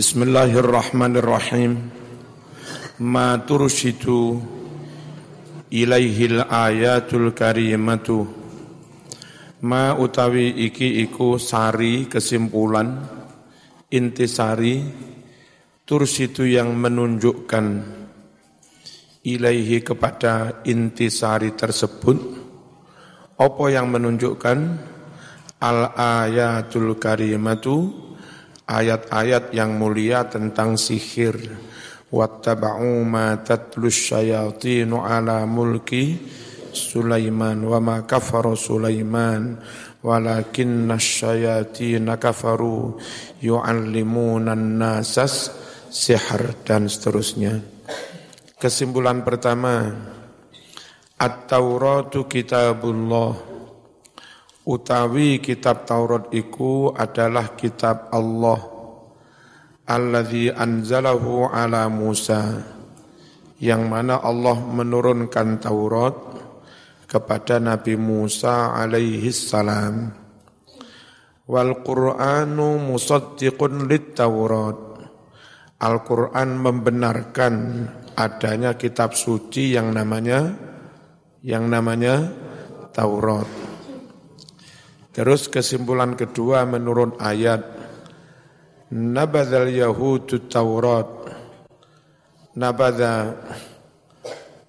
Bismillahirrahmanirrahim. Ma turshidu ilaihil ayatul karimatu. Ma utawi iki iku sari kesimpulan intisari tursitu yang menunjukkan ilaihi kepada intisari tersebut apa yang menunjukkan al ayatul karimatu ayat-ayat yang mulia tentang sihir. Wattaba'u ma tatlus syayatinu ala mulki Sulaiman wa ma kafara Sulaiman. Walakinna syayatina kafaru yu'allimuna nasas sihir dan seterusnya. Kesimpulan pertama At-Tauratu kitabullah utawi kitab Taurat iku adalah kitab Allah alladzi anzalahu ala Musa yang mana Allah menurunkan Taurat kepada Nabi Musa alaihi salam wal Qur'anu musaddiqun lit Taurat Al-Quran membenarkan adanya kitab suci yang namanya yang namanya Taurat. Terus kesimpulan kedua menurut ayat Nabadzal Yahudu Taurat. Nabadha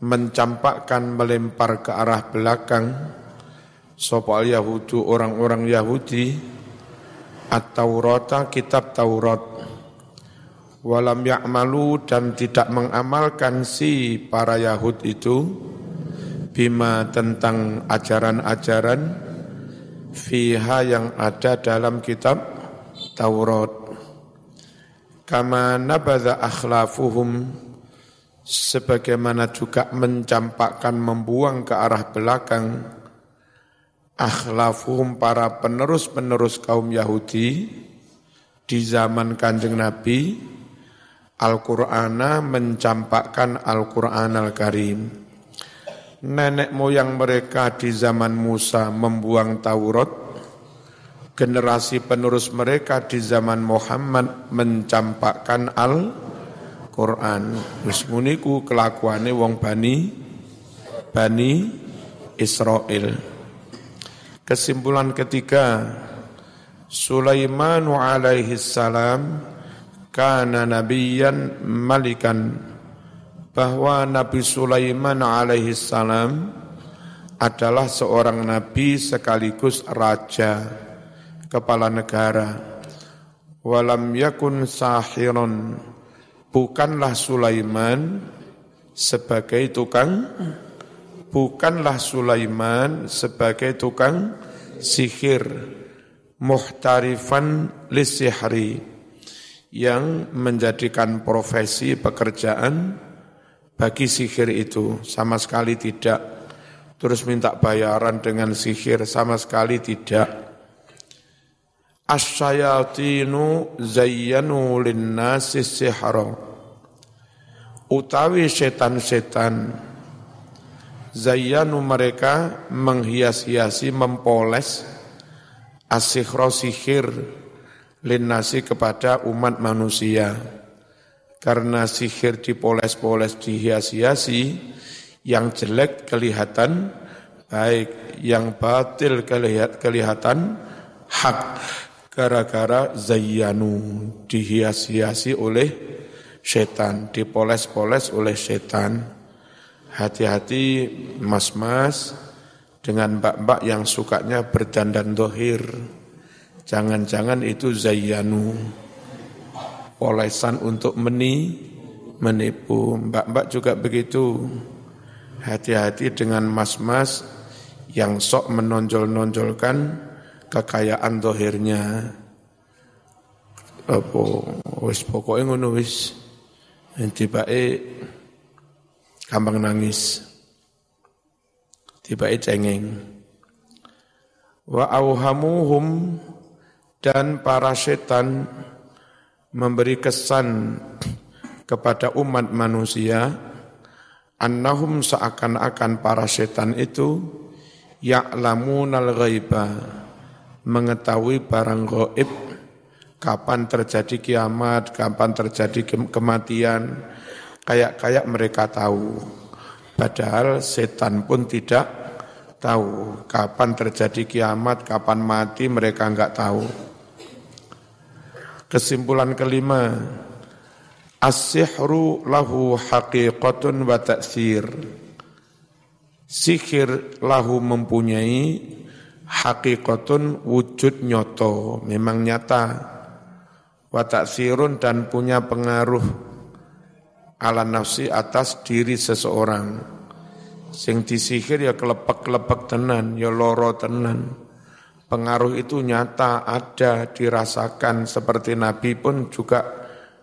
mencampakkan melempar ke arah belakang Sopal Yahudu orang-orang Yahudi At-Taurata kitab Taurat. Walam ya'malu dan tidak mengamalkan si para Yahud itu Bima tentang ajaran-ajaran fiha yang ada dalam kitab Taurat. Kama nabadha akhlafuhum sebagaimana juga mencampakkan membuang ke arah belakang akhlafuhum para penerus-penerus kaum Yahudi di zaman Kanjeng Nabi Al-Qur'ana mencampakkan Al-Qur'an Al-Karim nenek moyang mereka di zaman Musa membuang Taurat, generasi penerus mereka di zaman Muhammad mencampakkan Al-Quran. Wismuniku kelakuane wong Bani, Bani Israel. Kesimpulan ketiga, Sulaiman alaihi salam kana nabiyan malikan bahwa Nabi Sulaiman alaihi salam adalah seorang nabi sekaligus raja kepala negara. Walam yakun sahiron bukanlah Sulaiman sebagai tukang bukanlah Sulaiman sebagai tukang sihir muhtarifan lisihri yang menjadikan profesi pekerjaan bagi sihir itu sama sekali tidak. Terus minta bayaran dengan sihir sama sekali tidak. Asyayatinu zayyanu linnasi sihara. Utawi setan-setan zayyanu mereka menghias-hiasi mempoles asikhro sihir linnasi kepada umat manusia karena sihir dipoles-poles dihias-hiasi, yang jelek kelihatan baik, yang batil kelihatan hak. Gara-gara zayyanu dihias-hiasi oleh setan, dipoles-poles oleh setan. Hati-hati mas-mas dengan mbak-mbak yang sukanya berdandan dohir. Jangan-jangan itu zayyanu polesan untuk meni, menipu. Mbak-mbak juga begitu. Hati-hati dengan mas-mas yang sok menonjol-nonjolkan kekayaan dohirnya. Apa, wis pokoknya ngono wis. Tiba-e gampang nangis. Tiba-e cengeng. Wa auhamuhum dan para setan memberi kesan kepada umat manusia annahum seakan-akan para setan itu ya'lamunal ghaiba mengetahui barang gaib kapan terjadi kiamat, kapan terjadi kematian, kayak-kayak mereka tahu. Padahal setan pun tidak tahu kapan terjadi kiamat, kapan mati mereka enggak tahu. Kesimpulan kelima, as-sihru lahu haqiqatun wa ta'thir. Sihir lahu mempunyai hakikatun wujud nyoto, memang nyata. Wa ta'thirun dan punya pengaruh ala nafsi atas diri seseorang. Sing disihir ya kelepek-kelepek tenan, ya loro tenan. Pengaruh itu nyata, ada, dirasakan. Seperti Nabi pun juga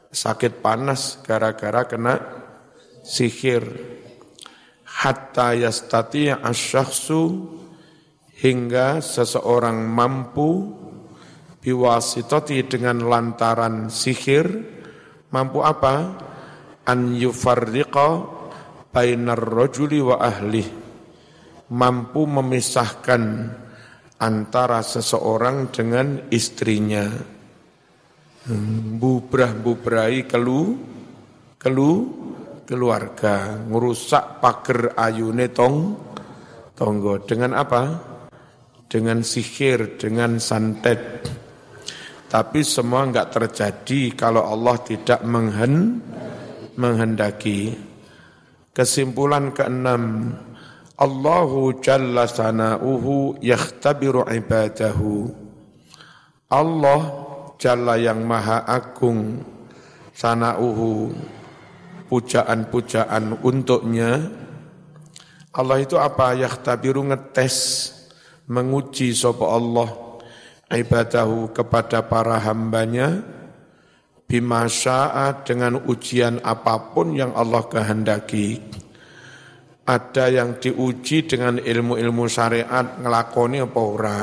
sakit panas gara-gara kena sihir. Hatta yastati asyakhsu hingga seseorang mampu biwasitati dengan lantaran sihir, mampu apa? An yufarriqa bainar rajuli wa ahli mampu memisahkan antara seseorang dengan istrinya. Bubrah-bubrai kelu, kelu, keluarga, ngurusak pager ayune tong, tonggo. Dengan apa? Dengan sihir, dengan santet. Tapi semua enggak terjadi kalau Allah tidak menghen, menghendaki. Kesimpulan keenam, Allahu jalla sana'uhu yakhtabiru ibadahu. Allah jalla yang maha agung sana'uhu pujaan-pujaan untuknya. Allah itu apa? Yakhtabiru ngetes, menguji sopa Allah ibadahu kepada para hambanya bima sya'a dengan ujian apa pun yang Allah kehendaki ada yang diuji dengan ilmu-ilmu syariat ngelakoni apa ora?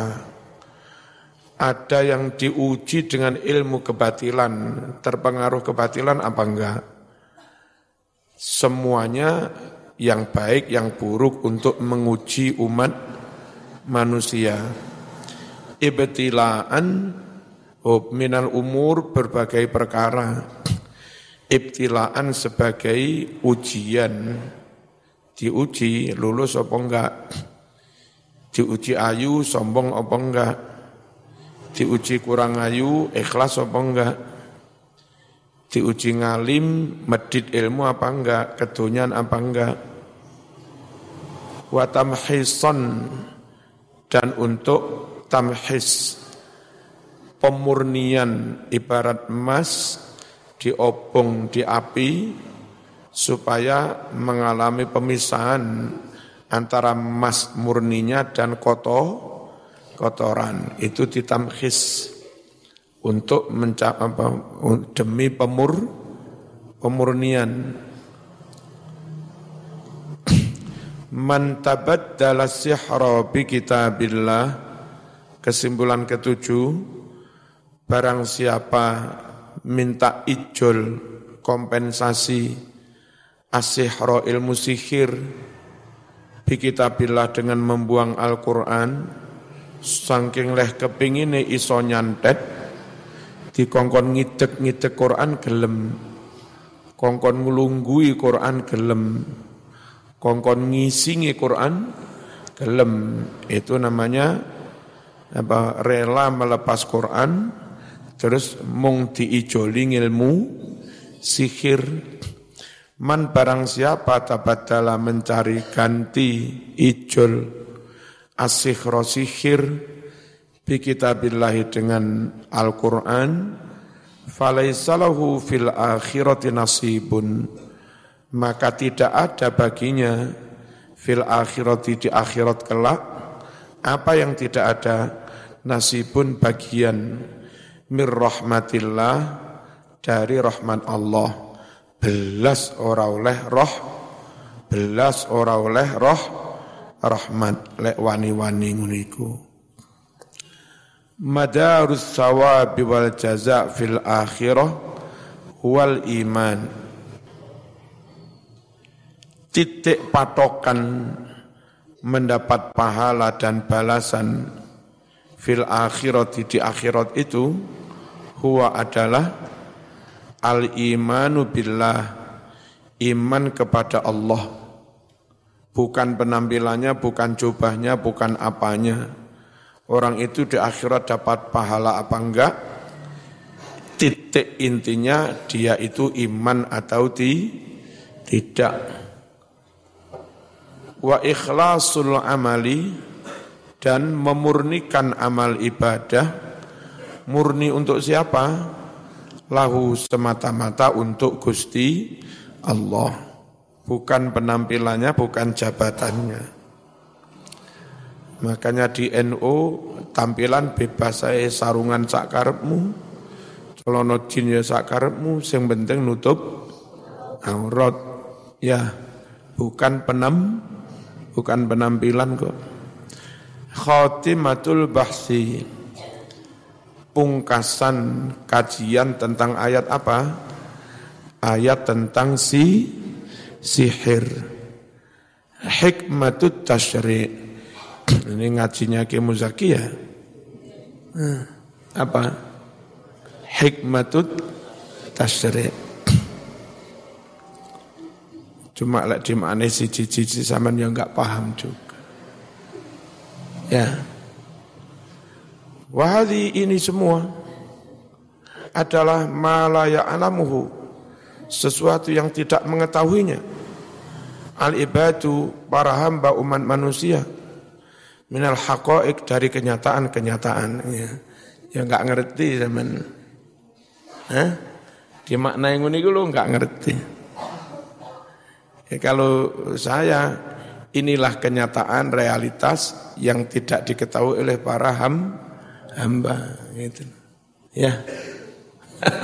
Ada yang diuji dengan ilmu kebatilan terpengaruh kebatilan apa enggak? Semuanya yang baik yang buruk untuk menguji umat manusia. Ibtilaan oh, minal umur berbagai perkara. Ibtilaan sebagai ujian diuji lulus apa enggak? Diuji ayu sombong apa enggak? Diuji kurang ayu ikhlas apa enggak? Diuji ngalim medit ilmu apa enggak? Kedonyan apa enggak? Wa dan untuk tamhis pemurnian ibarat emas diobong di api supaya mengalami pemisahan antara emas murninya dan kotor kotoran. Itu ditamkhis untuk mencapai apa, demi pemur pemurnian. Man tabaddala sihra bi kitabillah kesimpulan ketujuh barang siapa minta ijol kompensasi asihro ilmu sihir. Bi kitabillah dengan membuang Al-Quran. Saking leh kepingine iso nyantet. Dikongkon ngidek-ngidek Quran gelem. Kongkon ngelunggui Quran gelem. Kongkon ngisingi Quran gelem. Itu namanya apa rela melepas Quran. Terus mung diijoli ilmu sihir Man barang siapa tabatala mencari ganti ijol asih rosihir bi kitabillahi dengan Al-Quran falaisalahu fil akhirati nasibun. Maka tidak ada baginya fil akhirati di akhirat kelak apa yang tidak ada nasibun bagian mir rahmatillah dari rahmat Allah belas ora oleh roh. Belas ora oleh roh. Rahmat lek wani-wani nguniku madarus sawabi wal jaza fil akhirah wal iman. Titik patokan mendapat pahala dan balasan fil akhirat di akhirat itu huwa adalah al-imanu billah iman kepada Allah. Bukan penampilannya bukan jubahnya bukan apanya. Orang itu di akhirat dapat pahala apa enggak? Titik intinya dia itu iman atau ti, tidak. Wa ikhlasul amali dan memurnikan amal ibadah. Murni untuk siapa lahu semata-mata untuk Gusti Allah bukan penampilannya bukan jabatannya makanya di NU tampilan bebas saya sarungan sakarepmu Celono jin ya sakarepmu, sing penting nutup aurat. Ya, bukan penam, bukan penampilan kok. Khatimatul bahsi. Pungkasan kajian tentang ayat apa? Ayat tentang si sihir. Hikmatut tasyri' Ini ngajinya Ki Muzaki ya? Apa? hikmatut tasri' Cuma lek di mana si cici zaman yang enggak paham juga. Ya. Wahadi ini semua adalah malaya alamuhu sesuatu yang tidak mengetahuinya. Al ibadu para hamba umat manusia minal haqa'iq dari kenyataan-kenyataan ya. Yang enggak ngerti zaman Hah? Di makna yang ini lu nggak ngerti. Ya, kalau saya inilah kenyataan realitas yang tidak diketahui oleh para ham, hamba gitu. Ya.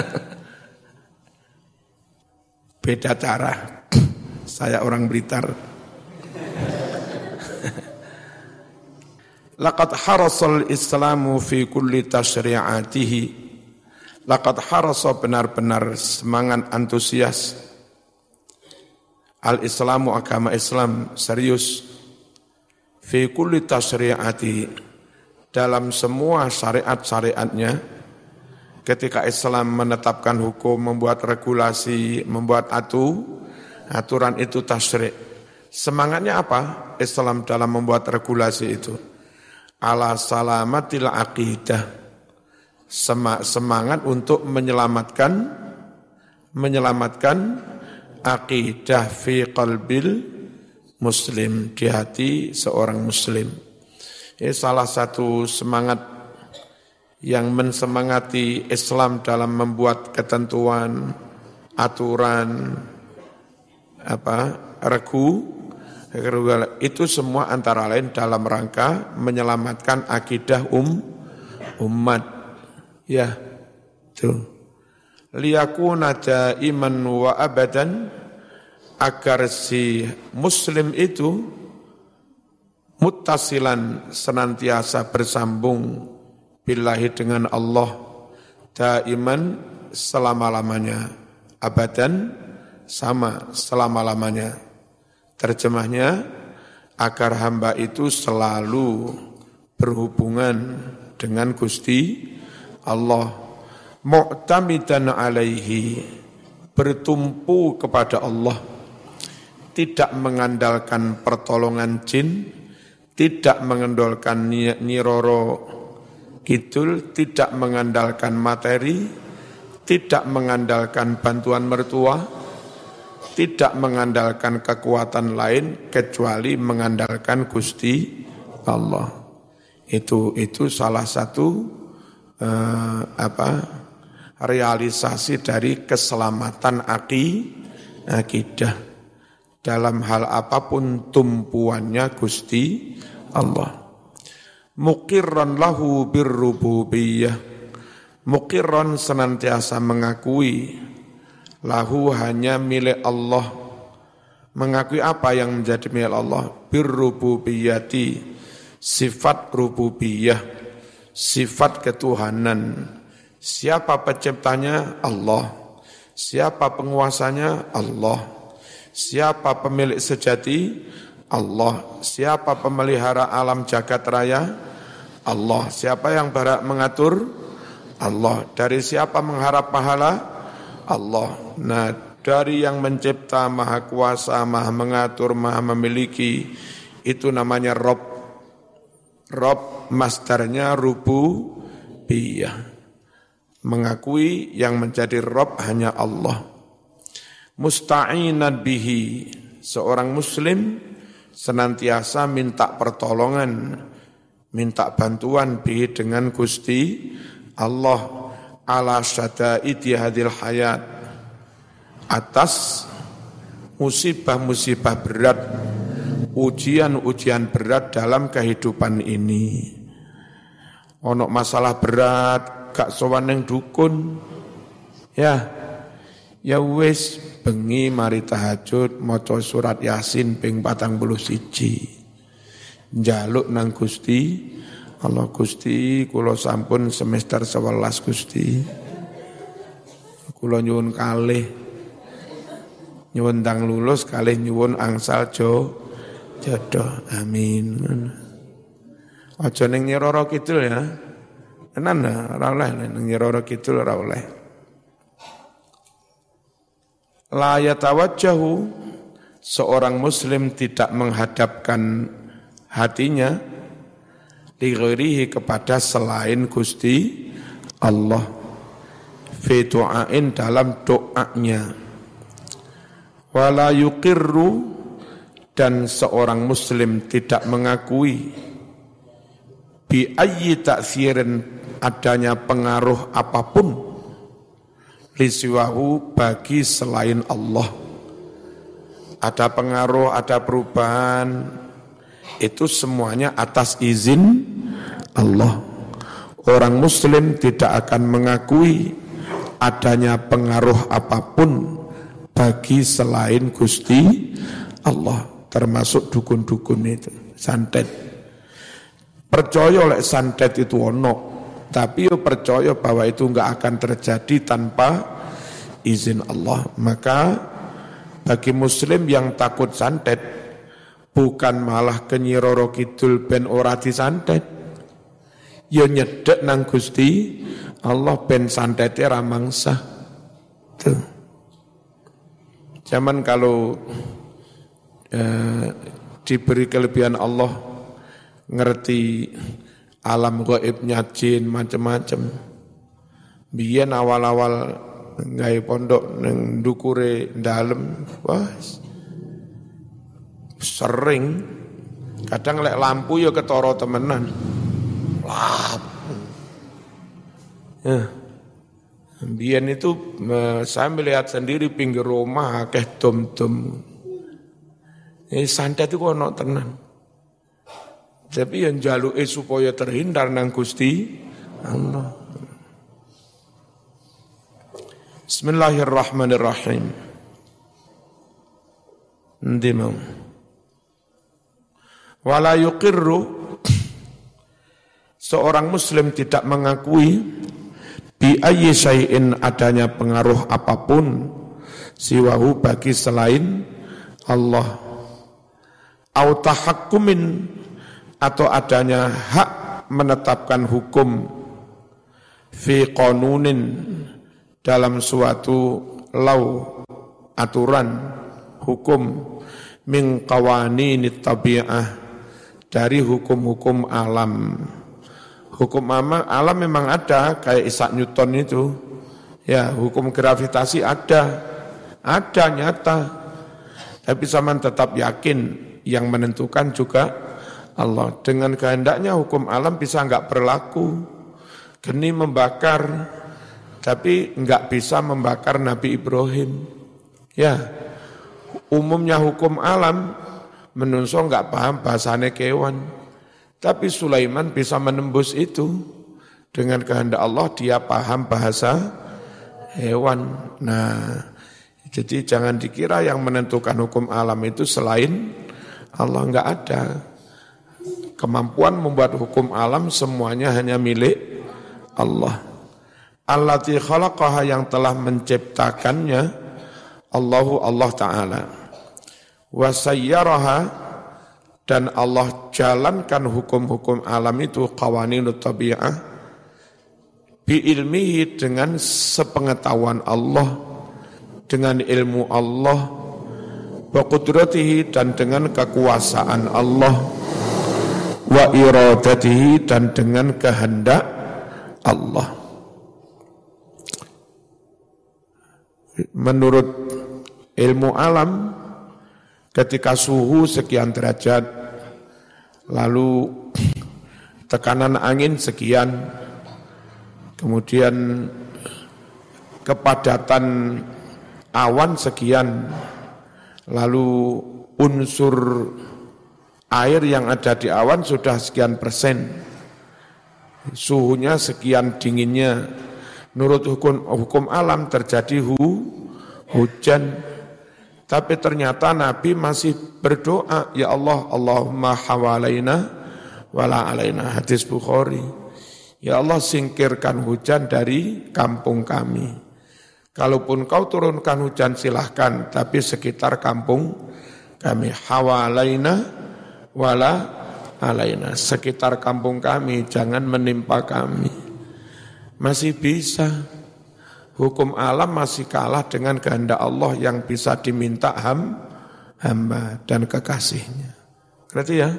Beda cara. Saya orang Blitar. Laqad harasal Islamu fi kulli tashri'atihi Laqad harasa benar-benar semangat antusias Al-Islamu agama Islam serius fi kulli tasri'ati dalam semua syariat-syariatnya ketika Islam menetapkan hukum, membuat regulasi, membuat atu, aturan itu tasri'. Semangatnya apa? Islam dalam membuat regulasi itu. Ala salamatil aqidah semangat untuk menyelamatkan menyelamatkan akidah fi qalbil muslim di hati seorang muslim. Ini salah satu semangat yang mensemangati Islam dalam membuat ketentuan, aturan, apa regu, itu semua antara lain dalam rangka menyelamatkan akidah um umat Ya, tuh. Liyakuna iman wa abadan agar si muslim itu muttasilan senantiasa bersambung billahi dengan Allah daiman selama-lamanya abadan sama selama-lamanya. Terjemahnya agar hamba itu selalu berhubungan dengan Gusti Allah. Mu'tamidan alaihi bertumpu kepada Allah. Tidak mengandalkan pertolongan jin tidak mengandalkan niroro kidul tidak mengandalkan materi tidak mengandalkan bantuan mertua tidak mengandalkan kekuatan lain kecuali mengandalkan Gusti Allah. Itu itu salah satu eh, apa realisasi dari keselamatan aki, akidah dalam hal apa pun tumpuannya Gusti Allah. Mukirran lahu birrububiyah. Mukirran senantiasa mengakui lahu hanya milik Allah. Mengakui apa yang menjadi milik Allah? Birrububiyati, sifat rububiyah sifat ketuhanan. Siapa penciptanya? Allah. Siapa penguasanya? Allah. Siapa pemilik sejati? Allah. Siapa pemelihara alam jagat raya? Allah. Siapa yang berhak mengatur? Allah. Dari siapa mengharap pahala? Allah. Nah, dari yang mencipta, maha kuasa, maha mengatur, maha memiliki, itu namanya Rob. Rob masdarnya rubu biyah. Mengakui yang menjadi Rob hanya Allah. Musta'inat bihi. Seorang muslim senantiasa minta pertolongan, minta bantuan bihi dengan Gusti Allah ala syadaidi hadil hayat atas musibah-musibah berat ujian-ujian berat dalam kehidupan ini ono masalah berat gak sowan ning dukun ya ya wis bengi mari tahajud maca surat yasin ping 41 njaluk nang Gusti Allah Gusti, kula sampun semester 11 Gusti. Kula nyuwun kalih nyuwun tang lulus kalih nyuwun angsal jo jodoh. Amin. Aja ning Nyiroro Kidul ya. Tenan ora oleh ning Nyiroro Kidul ora oleh. La yatawajjahu seorang muslim tidak menghadapkan hatinya lighairihi kepada selain Gusti Allah. Fi du'ain dalam doanya. Wala yuqirru dan seorang muslim tidak mengakui. Bi ayyi ta'sirin adanya pengaruh apa pun lisiwahu bagi selain Allah ada pengaruh ada perubahan itu semuanya atas izin Allah. Orang muslim tidak akan mengakui adanya pengaruh apa pun bagi selain Gusti Allah, termasuk dukun-dukun itu, santet. Percaya oleh santet itu ono, tapi yo percaya bahwa itu enggak akan terjadi tanpa izin Allah. Maka bagi muslim yang takut santet, bukan malah kenyiroro kidul ben ora disantet. Ya nyedek nang Gusti Allah ben santete ramangsa tuh. Zaman kalau eh, diberi kelebihan Allah ngerti alam gaibnya jin macam-macam biyen awal-awal ngai pondok neng dukure dalem wah sering. Kadang lek lampu ya ketoro temenan. Lap. Ya. Bian itu saya melihat sendiri pinggir rumah akeh dom-dom. Ini santet itu kono tenan. Tapi yang jaluk supaya terhindar nang Gusti Allah. Bismillahirrahmanirrahim. Nanti mau. Wala yuqirru seorang muslim tidak mengakui bi ayyi syai'in adanya pengaruh apa pun siwahu bagi selain Allah au tahakkumin atau adanya hak menetapkan hukum fi qanunin dalam suatu lau aturan hukum min qawaninit tabi'ah dari hukum-hukum alam. Hukum alam, alam memang ada, kayak Isaac Newton itu. Ya, hukum gravitasi ada, ada nyata. Tapi zaman tetap yakin yang menentukan juga Allah. Dengan kehendaknya hukum alam bisa enggak berlaku. Geni membakar, tapi enggak bisa membakar Nabi Ibrahim. Ya, umumnya hukum alam menungso enggak paham bahasane kewan. Tapi Sulaiman bisa menembus itu dengan kehendak Allah dia paham bahasa hewan. Nah, jadi jangan dikira yang menentukan hukum alam itu selain Allah enggak ada. Kemampuan membuat hukum alam semuanya hanya milik Allah. Allati khalaqaha yang telah menciptakannya Allahu Allah Ta'ala wasayyaraha dan Allah jalankan hukum-hukum alam itu qawaninut tabi'ah ilmihi dengan sepengetahuan Allah dengan ilmu Allah wa dan dengan kekuasaan Allah wa iradatihi dan dengan kehendak Allah. Menurut ilmu alam ketika suhu sekian derajat lalu tekanan angin sekian kemudian kepadatan awan sekian lalu unsur air yang ada di awan sudah sekian persen suhunya sekian dinginnya Menurut hukum hukum alam terjadi hu, hujan. Tapi ternyata Nabi masih berdoa, Ya Allah, Allahumma hawalaina wala alaina. Hadis Bukhari. Ya Allah singkirkan hujan dari kampung kami. Kalaupun kau turunkan hujan silahkan, tapi sekitar kampung kami hawalaina wala alaina. Sekitar kampung kami, jangan menimpa kami. Masih bisa. Hukum alam masih kalah dengan kehendak Allah yang bisa diminta ham, hamba dan kekasihnya. Berarti ya?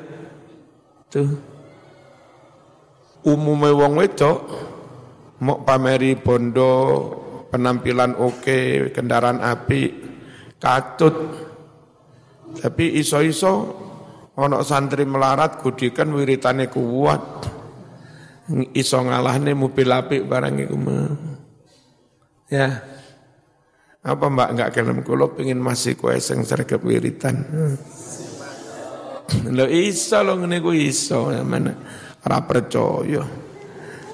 Tuh. Umumnya wong wedok mau pameri bondo, penampilan oke, kendaraan api, katut. Tapi iso-iso ono santri melarat kudikan wiritane kuat iso ngalahne mobil apik barang iku Ya. Apa Mbak enggak kelem kula pengin masih kowe sing sregep wiritan. Lo iso lo ngene ku iso ya mana ora percaya.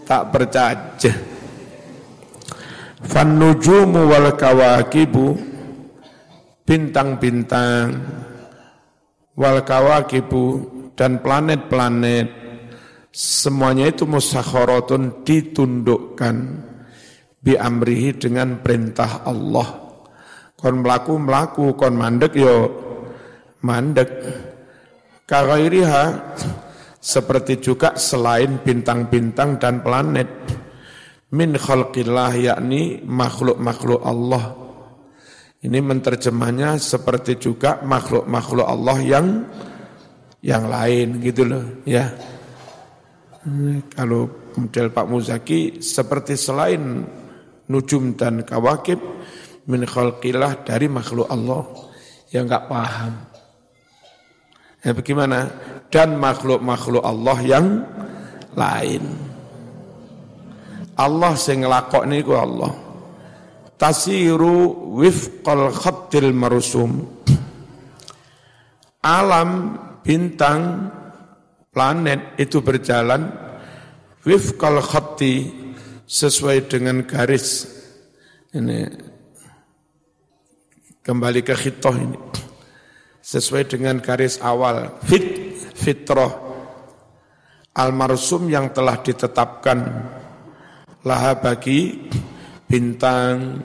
Tak percaya. Fan nujumu wal kawakibu bintang-bintang wal kawakibu dan planet-planet Semuanya itu musakharatun ditundukkan bi amrihi dengan perintah Allah. Kon melaku melaku, kon mandek yo mandek. Kagairiha seperti juga selain bintang-bintang dan planet min khalqillah yakni makhluk-makhluk Allah. Ini menterjemahnya seperti juga makhluk-makhluk Allah yang yang lain gitu loh ya. Kalau model Pak Muzaki seperti selain nujum dan kawakib min khalqillah dari makhluk Allah yang enggak paham. Ya bagaimana? Dan makhluk-makhluk Allah yang lain. Allah sing ngelakok niku Allah. Tasiru wifqal khattil marusum. Alam bintang planet itu berjalan wifqal khatti sesuai dengan garis. Ini kembali ke khitoh ini. Sesuai dengan garis awal fit fitrah almarsum yang telah ditetapkan laha bagi bintang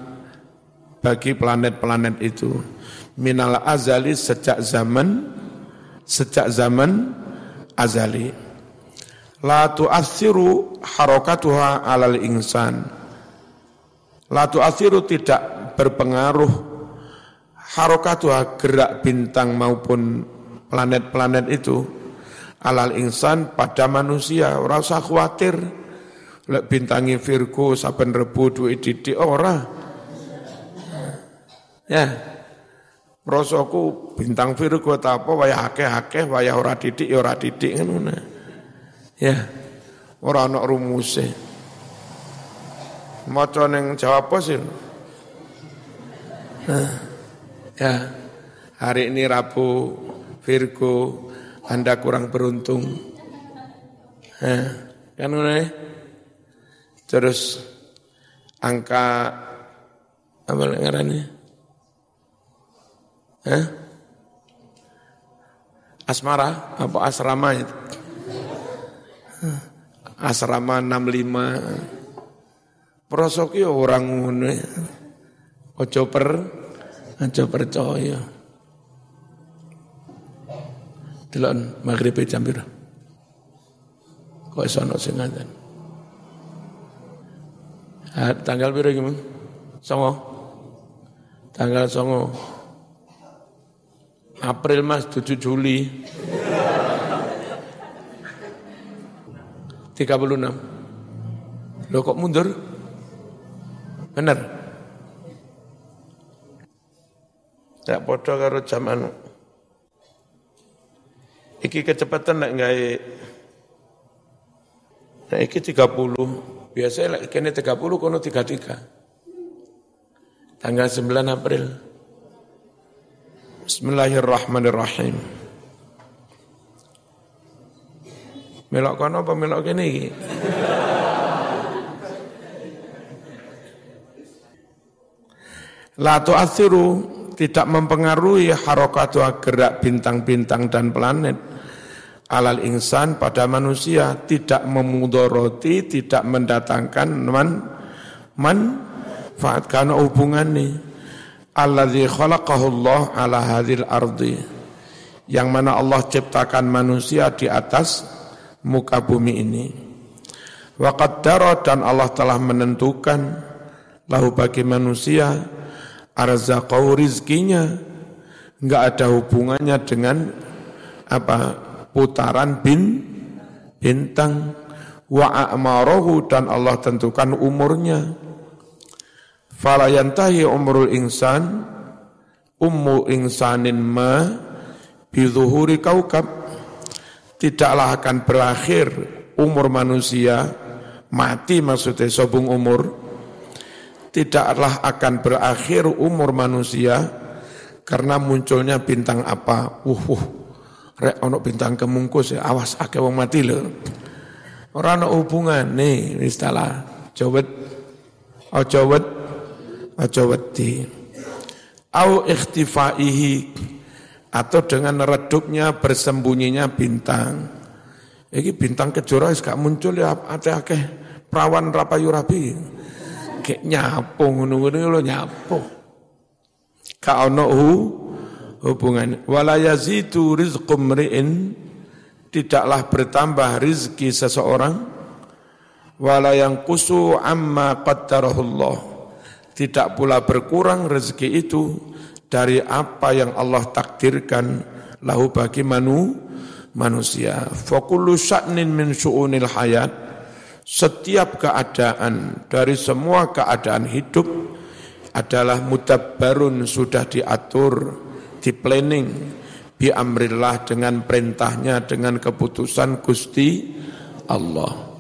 bagi planet-planet itu minal azali sejak zaman sejak zaman azali. La tu'athiru harokatuha alal insan. La tu'athiru tidak berpengaruh harokatuha gerak bintang maupun planet-planet itu alal insan pada manusia. Rasa khawatir. Lek bintangi Virgo saben rebu duit didik ora. Ya, Rasaku bintang Virgo ta apa wayah akeh-akeh wayah ora titik ya ora titik ngono. Ya. Ora ana rumuse. Maca ning Jawa Pos ya. ya. Hari ini Rabu Virgo Anda kurang beruntung. Ya. Kan ya? Terus angka apa ngarannya? Eh? Asmara apa asrama itu? Asrama 65. Prosok ya orang ngono. Ya. Ojo per ojo percaya. Delon maghrib jam piro? Kok iso ono sing ngaten? Tanggal berapa gimana? Songo. Tanggal songo. April mas 7 Juli. 36. Loh kok mundur? Benar? Ya podo karo jam anu. Iki kecepatan nek gawe Nah iki 30. Biasanya kene 30 kono 33. Tanggal 9 April. Bismillahirrahmanirrahim. Melok kono apa melok kene iki? La tu'athiru tidak mempengaruhi harokatu gerak bintang-bintang dan planet alal insan pada manusia tidak memudoroti, tidak mendatangkan man manfaat. Karena hubungannya. Alladzi khalaqahu Allah ala hadhil ardi. Yang mana Allah ciptakan manusia di atas muka bumi ini. Wa qaddara dan Allah telah menentukan lahu bagi manusia arzaqau rizkinya. Enggak ada hubungannya dengan apa putaran bin bintang. Wa a'marahu dan Allah tentukan umurnya. Fala yantahi umrul insan ummu insanin ma bizuhuri kaukab. Tidaklah akan berakhir umur manusia mati maksudnya sobung umur. Tidaklah akan berakhir umur manusia karena munculnya bintang apa? Uh, uh rek ono bintang kemungkus ya awas ake wong mati lho ora ono nih istilah jawet aja wet aja wedi au ikhtifaihi atau dengan redupnya bersembunyinya bintang. Iki bintang kejora wis gak muncul ya akeh-akeh perawan rapayu rapi. Kayak nyapo ngono-ngono lho nyapo. Ka ono hubungan. Wala yazitu rizqum ri'in tidaklah bertambah rizki seseorang. Wala yang kusu amma qaddarahullah. Tidak pula berkurang rezeki itu dari apa yang Allah takdirkan lahu bagi manu, manusia. Fakullu sya'nin min su'unil hayat, setiap keadaan dari semua keadaan hidup adalah mutabbarun sudah diatur, di planning bi amrillah dengan perintahnya dengan keputusan Gusti Allah.